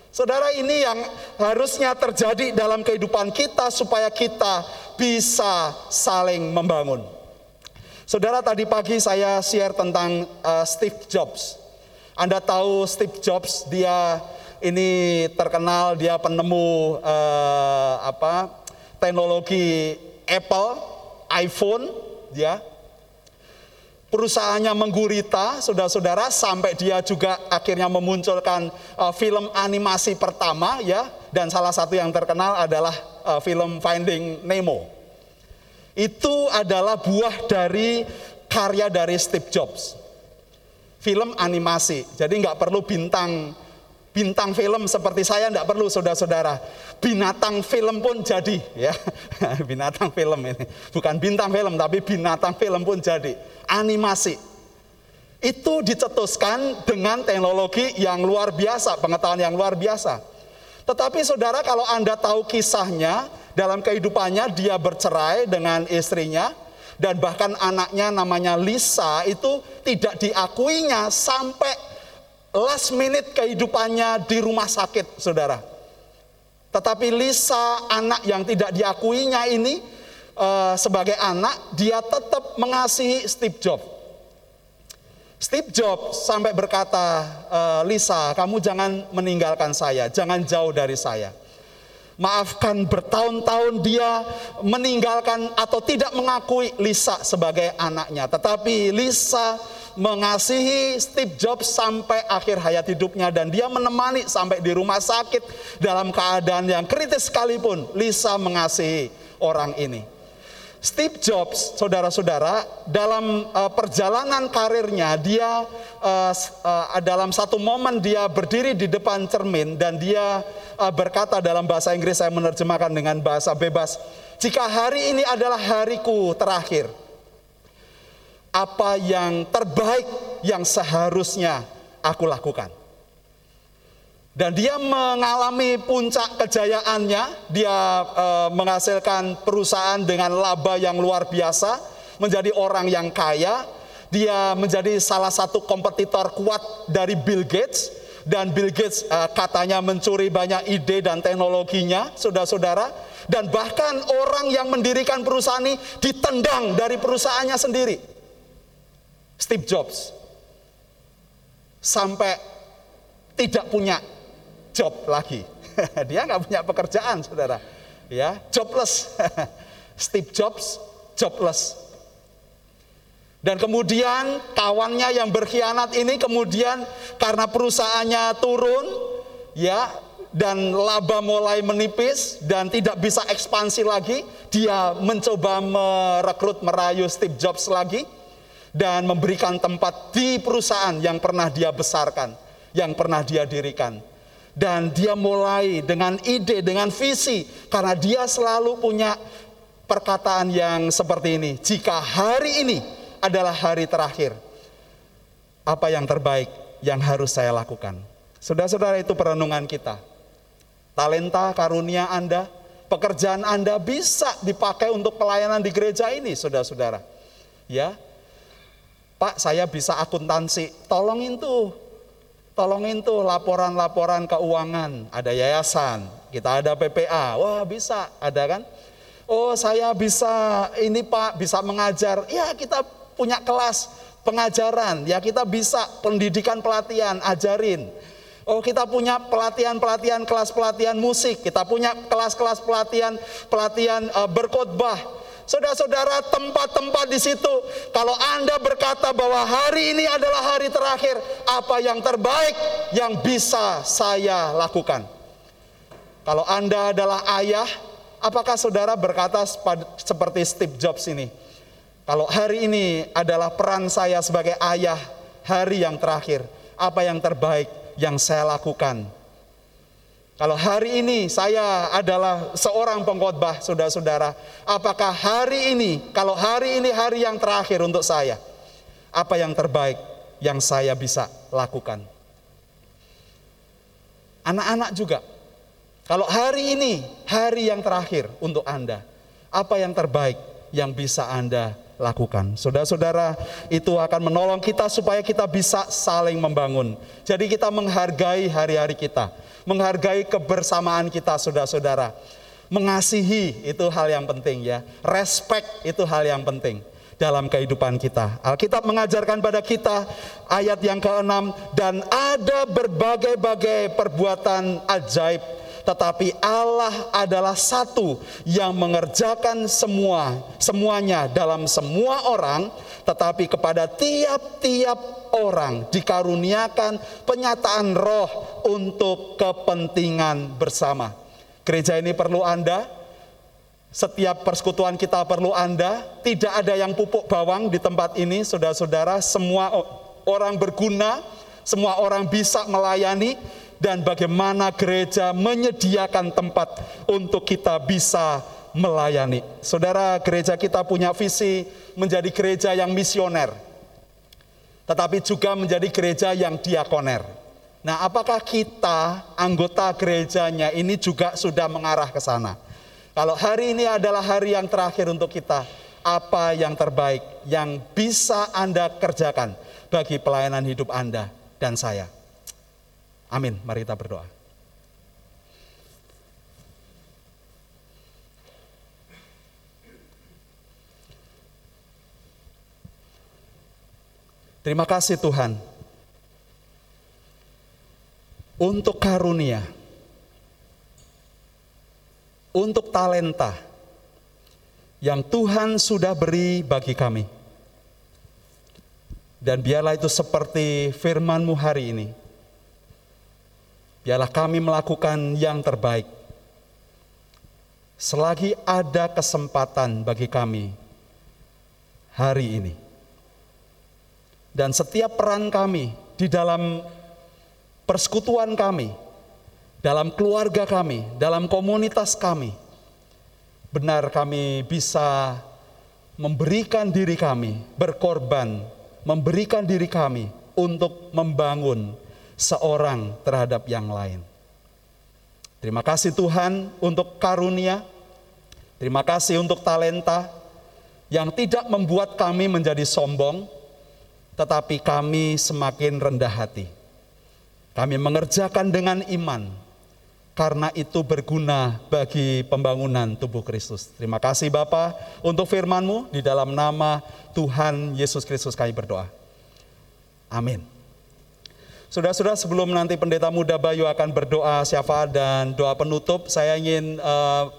Saudara, ini yang harusnya terjadi dalam kehidupan kita supaya kita bisa saling membangun. Saudara, tadi pagi saya share tentang uh, Steve Jobs. Anda tahu Steve Jobs dia ini terkenal dia penemu eh, apa teknologi Apple, iPhone, ya. Perusahaannya menggurita, saudara-saudara, sampai dia juga akhirnya memunculkan uh, film animasi pertama, ya. Dan salah satu yang terkenal adalah uh, film Finding Nemo. Itu adalah buah dari karya dari Steve Jobs. Film animasi, jadi nggak perlu bintang Bintang film seperti saya tidak perlu saudara-saudara. Binatang film pun jadi ya. binatang film ini. Bukan bintang film tapi binatang film pun jadi. Animasi. Itu dicetuskan dengan teknologi yang luar biasa, pengetahuan yang luar biasa. Tetapi saudara kalau Anda tahu kisahnya, dalam kehidupannya dia bercerai dengan istrinya, dan bahkan anaknya namanya Lisa itu tidak diakuinya sampai last minute kehidupannya di rumah sakit, saudara. Tetapi Lisa, anak yang tidak diakuinya ini, uh, sebagai anak, dia tetap mengasihi Steve Jobs. Steve Jobs sampai berkata, e, Lisa, kamu jangan meninggalkan saya, jangan jauh dari saya. Maafkan bertahun-tahun dia meninggalkan atau tidak mengakui Lisa sebagai anaknya. Tetapi Lisa mengasihi Steve Jobs sampai akhir hayat hidupnya dan dia menemani sampai di rumah sakit dalam keadaan yang kritis sekalipun Lisa mengasihi orang ini. Steve Jobs, saudara-saudara, dalam uh, perjalanan karirnya dia uh, uh, dalam satu momen dia berdiri di depan cermin dan dia uh, berkata dalam bahasa Inggris saya menerjemahkan dengan bahasa bebas, jika hari ini adalah hariku terakhir, apa yang terbaik yang seharusnya aku lakukan. Dan dia mengalami puncak kejayaannya, dia e, menghasilkan perusahaan dengan laba yang luar biasa, menjadi orang yang kaya, dia menjadi salah satu kompetitor kuat dari Bill Gates, dan Bill Gates e, katanya mencuri banyak ide dan teknologinya, saudara-saudara, dan bahkan orang yang mendirikan perusahaan ini ditendang dari perusahaannya sendiri. Steve Jobs sampai tidak punya job lagi. Dia nggak punya pekerjaan, saudara. Ya, jobless. Steve Jobs jobless. Dan kemudian kawannya yang berkhianat ini kemudian karena perusahaannya turun, ya, dan laba mulai menipis dan tidak bisa ekspansi lagi, dia mencoba merekrut merayu Steve Jobs lagi dan memberikan tempat di perusahaan yang pernah dia besarkan, yang pernah dia dirikan. Dan dia mulai dengan ide, dengan visi, karena dia selalu punya perkataan yang seperti ini. Jika hari ini adalah hari terakhir, apa yang terbaik yang harus saya lakukan? Saudara-saudara itu perenungan kita. Talenta, karunia Anda, pekerjaan Anda bisa dipakai untuk pelayanan di gereja ini, saudara-saudara. Ya, Pak saya bisa akuntansi, tolongin tuh, tolongin tuh laporan-laporan keuangan, ada yayasan, kita ada PPA, wah bisa, ada kan? Oh saya bisa ini Pak, bisa mengajar, ya kita punya kelas pengajaran, ya kita bisa pendidikan pelatihan, ajarin. Oh kita punya pelatihan-pelatihan kelas pelatihan musik, kita punya kelas-kelas pelatihan pelatihan uh, berkhotbah, Saudara-saudara, tempat-tempat di situ, kalau Anda berkata bahwa hari ini adalah hari terakhir, apa yang terbaik yang bisa saya lakukan? Kalau Anda adalah ayah, apakah saudara berkata seperti Steve Jobs ini? Kalau hari ini adalah peran saya sebagai ayah, hari yang terakhir, apa yang terbaik yang saya lakukan kalau hari ini saya adalah seorang pengkhotbah, saudara-saudara, apakah hari ini, kalau hari ini hari yang terakhir untuk saya, apa yang terbaik yang saya bisa lakukan? Anak-anak juga, kalau hari ini hari yang terakhir untuk Anda, apa yang terbaik yang bisa Anda lakukan. Saudara-saudara, itu akan menolong kita supaya kita bisa saling membangun. Jadi kita menghargai hari-hari kita menghargai kebersamaan kita saudara-saudara. Mengasihi itu hal yang penting ya. Respect itu hal yang penting dalam kehidupan kita. Alkitab mengajarkan pada kita ayat yang ke-6 dan ada berbagai-bagai perbuatan ajaib tetapi Allah adalah satu yang mengerjakan semua semuanya dalam semua orang tetapi kepada tiap-tiap orang dikaruniakan penyataan roh untuk kepentingan bersama. Gereja ini perlu Anda, setiap persekutuan kita perlu Anda, tidak ada yang pupuk bawang di tempat ini, saudara-saudara, semua orang berguna, semua orang bisa melayani, dan bagaimana gereja menyediakan tempat untuk kita bisa melayani. Saudara, gereja kita punya visi menjadi gereja yang misioner tetapi juga menjadi gereja yang diakoner. Nah, apakah kita anggota gerejanya ini juga sudah mengarah ke sana? Kalau hari ini adalah hari yang terakhir untuk kita, apa yang terbaik yang bisa Anda kerjakan bagi pelayanan hidup Anda dan saya? Amin. Mari kita berdoa. Terima kasih Tuhan untuk karunia, untuk talenta yang Tuhan sudah beri bagi kami. Dan biarlah itu seperti firman-Mu hari ini. Biarlah kami melakukan yang terbaik. Selagi ada kesempatan bagi kami hari ini dan setiap peran kami di dalam persekutuan kami, dalam keluarga kami, dalam komunitas kami, benar kami bisa memberikan diri kami, berkorban, memberikan diri kami untuk membangun seorang terhadap yang lain. Terima kasih Tuhan untuk karunia, terima kasih untuk talenta yang tidak membuat kami menjadi sombong, tetapi kami semakin rendah hati. Kami mengerjakan dengan iman, karena itu berguna bagi pembangunan tubuh Kristus. Terima kasih Bapa untuk firman-Mu di dalam nama Tuhan Yesus Kristus kami berdoa. Amin. Sudah-sudah sebelum nanti pendeta muda Bayu akan berdoa syafaat dan doa penutup, saya ingin uh,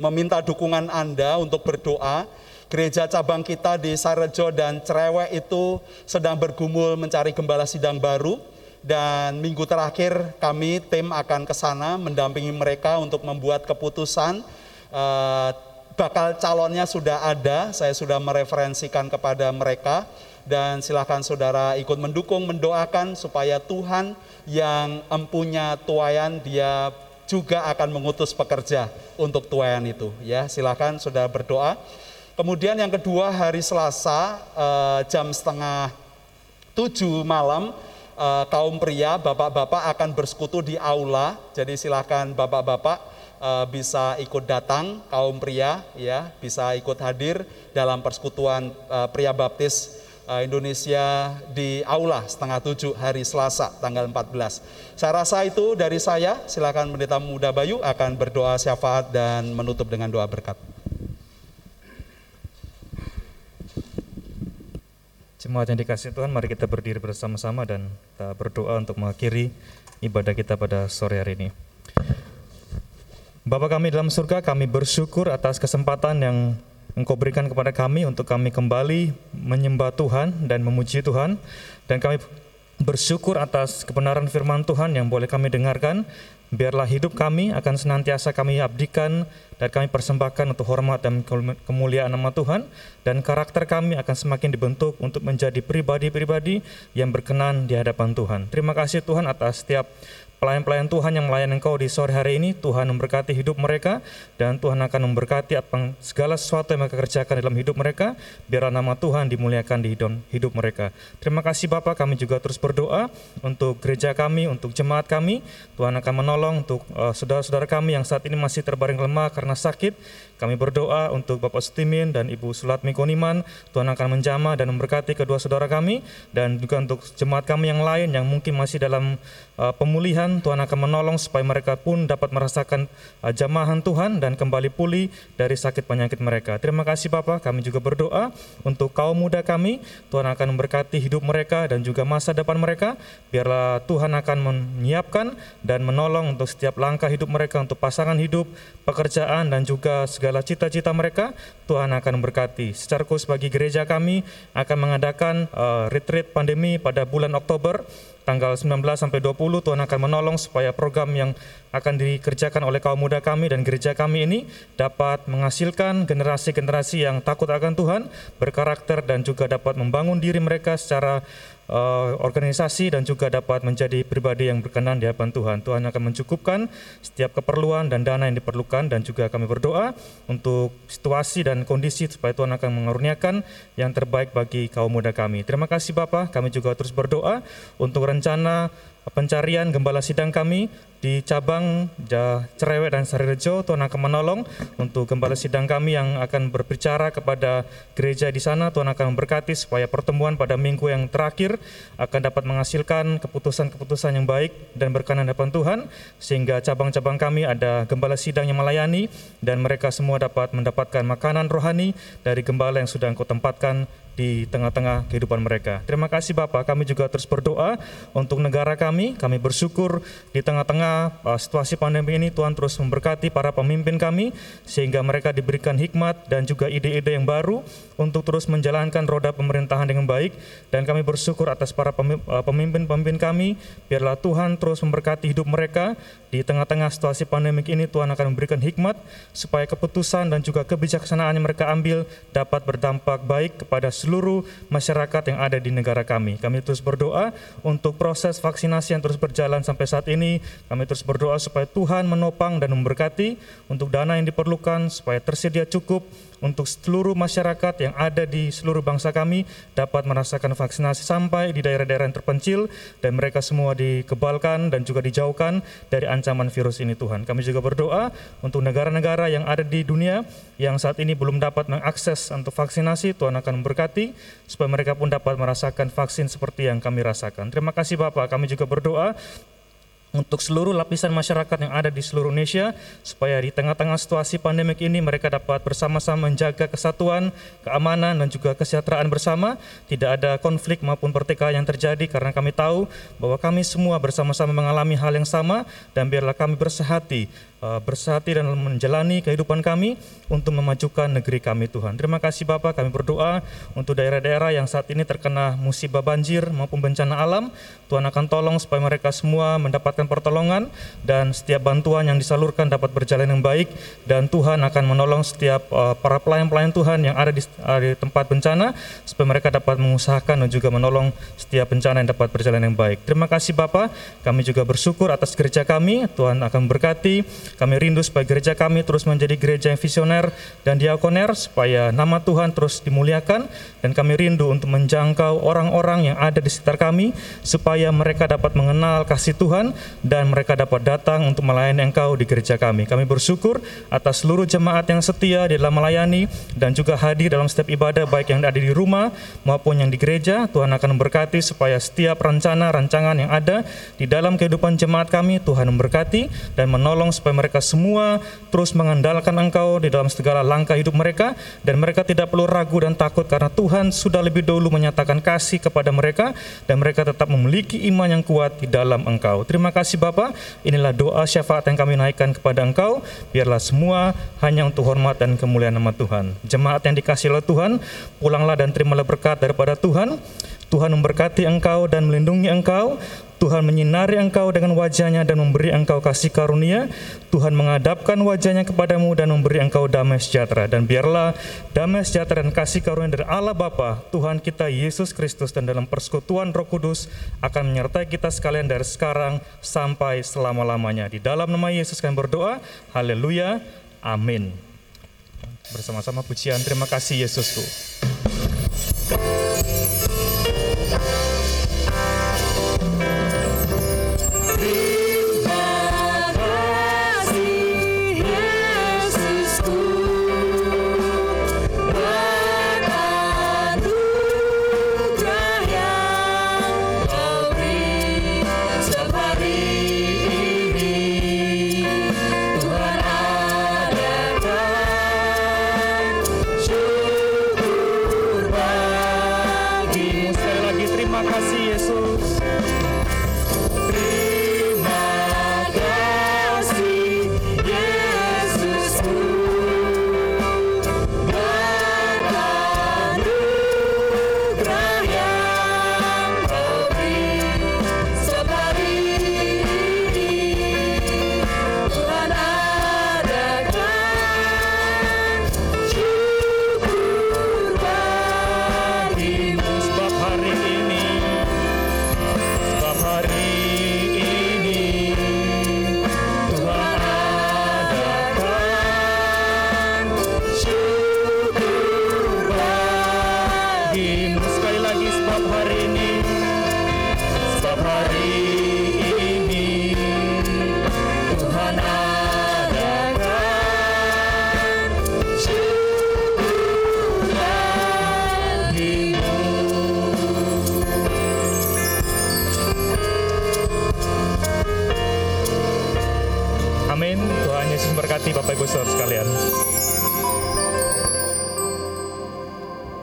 meminta dukungan Anda untuk berdoa. Gereja cabang kita di Sarejo dan Cerewek itu sedang bergumul mencari gembala sidang baru. Dan minggu terakhir kami tim akan ke sana mendampingi mereka untuk membuat keputusan uh, bakal calonnya sudah ada saya sudah mereferensikan kepada mereka dan silakan saudara ikut mendukung mendoakan supaya Tuhan yang empunya tuayan dia juga akan mengutus pekerja untuk tuayan itu ya silakan saudara berdoa Kemudian yang kedua hari Selasa eh, jam setengah tujuh malam eh, kaum pria, bapak-bapak akan bersekutu di aula. Jadi silakan bapak-bapak eh, bisa ikut datang, kaum pria ya bisa ikut hadir dalam persekutuan pria baptis Indonesia di Aula setengah tujuh hari Selasa tanggal 14. Saya rasa itu dari saya, silakan Pendeta Muda Bayu akan berdoa syafaat dan menutup dengan doa berkat. Jemaat yang dikasih Tuhan, mari kita berdiri bersama-sama dan kita berdoa untuk mengakhiri ibadah kita pada sore hari ini. Bapa kami dalam surga, kami bersyukur atas kesempatan yang Engkau berikan kepada kami untuk kami kembali menyembah Tuhan dan memuji Tuhan. Dan kami bersyukur atas kebenaran firman Tuhan yang boleh kami dengarkan. Biarlah hidup kami akan senantiasa kami abdikan dan kami persembahkan untuk hormat dan kemuliaan nama Tuhan dan karakter kami akan semakin dibentuk untuk menjadi pribadi-pribadi yang berkenan di hadapan Tuhan. Terima kasih Tuhan atas setiap pelayan-pelayan Tuhan yang melayani Engkau di sore hari ini, Tuhan memberkati hidup mereka, dan Tuhan akan memberkati apa segala sesuatu yang mereka kerjakan dalam hidup mereka, biar nama Tuhan dimuliakan di hidup, mereka. Terima kasih Bapak, kami juga terus berdoa untuk gereja kami, untuk jemaat kami, Tuhan akan menolong untuk uh, saudara-saudara kami yang saat ini masih terbaring lemah karena sakit, kami berdoa untuk Bapak Sutimin dan Ibu Sulatmi Koniman, Tuhan akan menjamah dan memberkati kedua saudara kami, dan juga untuk jemaat kami yang lain yang mungkin masih dalam uh, pemulihan, Tuhan akan menolong supaya mereka pun dapat merasakan uh, jamahan Tuhan dan kembali pulih dari sakit penyakit mereka. Terima kasih Bapak, kami juga berdoa untuk kaum muda kami, Tuhan akan memberkati hidup mereka dan juga masa depan mereka, biarlah Tuhan akan menyiapkan dan menolong untuk setiap langkah hidup mereka, untuk pasangan hidup, pekerjaan, dan juga segala segala cita-cita mereka, Tuhan akan memberkati. Secara khusus bagi gereja kami akan mengadakan uh, retreat pandemi pada bulan Oktober tanggal 19 sampai 20 Tuhan akan menolong supaya program yang akan dikerjakan oleh kaum muda kami dan gereja kami ini dapat menghasilkan generasi-generasi yang takut akan Tuhan, berkarakter dan juga dapat membangun diri mereka secara uh, organisasi dan juga dapat menjadi pribadi yang berkenan di hadapan Tuhan. Tuhan akan mencukupkan setiap keperluan dan dana yang diperlukan dan juga kami berdoa untuk situasi dan kondisi supaya Tuhan akan mengaruniakan yang terbaik bagi kaum muda kami. Terima kasih Bapak, kami juga terus berdoa untuk rencana pencarian gembala sidang kami di cabang Cerewet dan Sarirejo, Tuhan akan menolong untuk gembala sidang kami yang akan berbicara kepada gereja di sana. Tuhan akan memberkati supaya pertemuan pada minggu yang terakhir akan dapat menghasilkan keputusan-keputusan yang baik dan berkenan hadapan Tuhan, sehingga cabang-cabang kami ada gembala sidang yang melayani dan mereka semua dapat mendapatkan makanan rohani dari gembala yang sudah engkau tempatkan di tengah-tengah kehidupan mereka. Terima kasih Bapak, kami juga terus berdoa untuk negara kami. Kami bersyukur di tengah-tengah uh, situasi pandemi ini Tuhan terus memberkati para pemimpin kami sehingga mereka diberikan hikmat dan juga ide-ide yang baru untuk terus menjalankan roda pemerintahan dengan baik dan kami bersyukur atas para uh, pemimpin-pemimpin kami. Biarlah Tuhan terus memberkati hidup mereka di tengah-tengah situasi pandemik ini Tuhan akan memberikan hikmat supaya keputusan dan juga kebijaksanaan yang mereka ambil dapat berdampak baik kepada seluruh masyarakat yang ada di negara kami. Kami terus berdoa untuk proses vaksinasi yang terus berjalan sampai saat ini. Kami terus berdoa supaya Tuhan menopang dan memberkati untuk dana yang diperlukan supaya tersedia cukup untuk seluruh masyarakat yang ada di seluruh bangsa kami dapat merasakan vaksinasi sampai di daerah-daerah yang terpencil dan mereka semua dikebalkan dan juga dijauhkan dari ancaman virus ini Tuhan. Kami juga berdoa untuk negara-negara yang ada di dunia yang saat ini belum dapat mengakses untuk vaksinasi, Tuhan akan memberkati supaya mereka pun dapat merasakan vaksin seperti yang kami rasakan. Terima kasih Bapak, kami juga berdoa untuk seluruh lapisan masyarakat yang ada di seluruh Indonesia supaya di tengah-tengah situasi pandemik ini mereka dapat bersama-sama menjaga kesatuan, keamanan dan juga kesejahteraan bersama, tidak ada konflik maupun pertikaian yang terjadi karena kami tahu bahwa kami semua bersama-sama mengalami hal yang sama dan biarlah kami bersehati Uh, bersati dan menjalani kehidupan kami untuk memajukan negeri kami Tuhan. Terima kasih Bapak, kami berdoa untuk daerah-daerah yang saat ini terkena musibah banjir maupun bencana alam. Tuhan akan tolong supaya mereka semua mendapatkan pertolongan dan setiap bantuan yang disalurkan dapat berjalan yang baik dan Tuhan akan menolong setiap uh, para pelayan-pelayan Tuhan yang ada di, di tempat bencana supaya mereka dapat mengusahakan dan juga menolong setiap bencana yang dapat berjalan yang baik. Terima kasih Bapak, kami juga bersyukur atas gereja kami, Tuhan akan berkati Kami rindu supaya gereja kami terus menjadi gereja yang visioner dan diakoner, supaya nama Tuhan terus dimuliakan, dan kami rindu untuk menjangkau orang-orang yang ada di sekitar kami, supaya mereka dapat mengenal kasih Tuhan, dan mereka dapat datang untuk melayani Engkau di gereja kami. Kami bersyukur atas seluruh jemaat yang setia di dalam melayani, dan juga hadir dalam setiap ibadah, baik yang ada di rumah maupun yang di gereja. Tuhan akan memberkati supaya setiap rencana, rancangan yang ada di dalam kehidupan jemaat kami, Tuhan memberkati dan menolong supaya mereka semua terus mengandalkan Engkau di dalam segala langkah hidup mereka dan mereka tidak perlu ragu dan takut karena Tuhan sudah lebih dahulu menyatakan kasih kepada mereka dan mereka tetap memiliki iman yang kuat di dalam Engkau. Terima kasih Bapa. Inilah doa syafaat yang kami naikkan kepada Engkau. Biarlah semua hanya untuk hormat dan kemuliaan nama Tuhan. Jemaat yang dikasih oleh Tuhan, pulanglah dan terimalah berkat daripada Tuhan. Tuhan memberkati engkau dan melindungi engkau. Tuhan menyinari engkau dengan wajahnya dan memberi engkau kasih karunia. Tuhan mengadapkan wajahnya kepadamu dan memberi engkau damai sejahtera. Dan biarlah damai sejahtera dan kasih karunia dari Allah Bapa, Tuhan kita Yesus Kristus dan dalam persekutuan Roh Kudus akan menyertai kita sekalian dari sekarang sampai selama-lamanya. Di dalam nama Yesus kami berdoa. Haleluya. Amin. Bersama-sama pujian terima kasih Yesusku.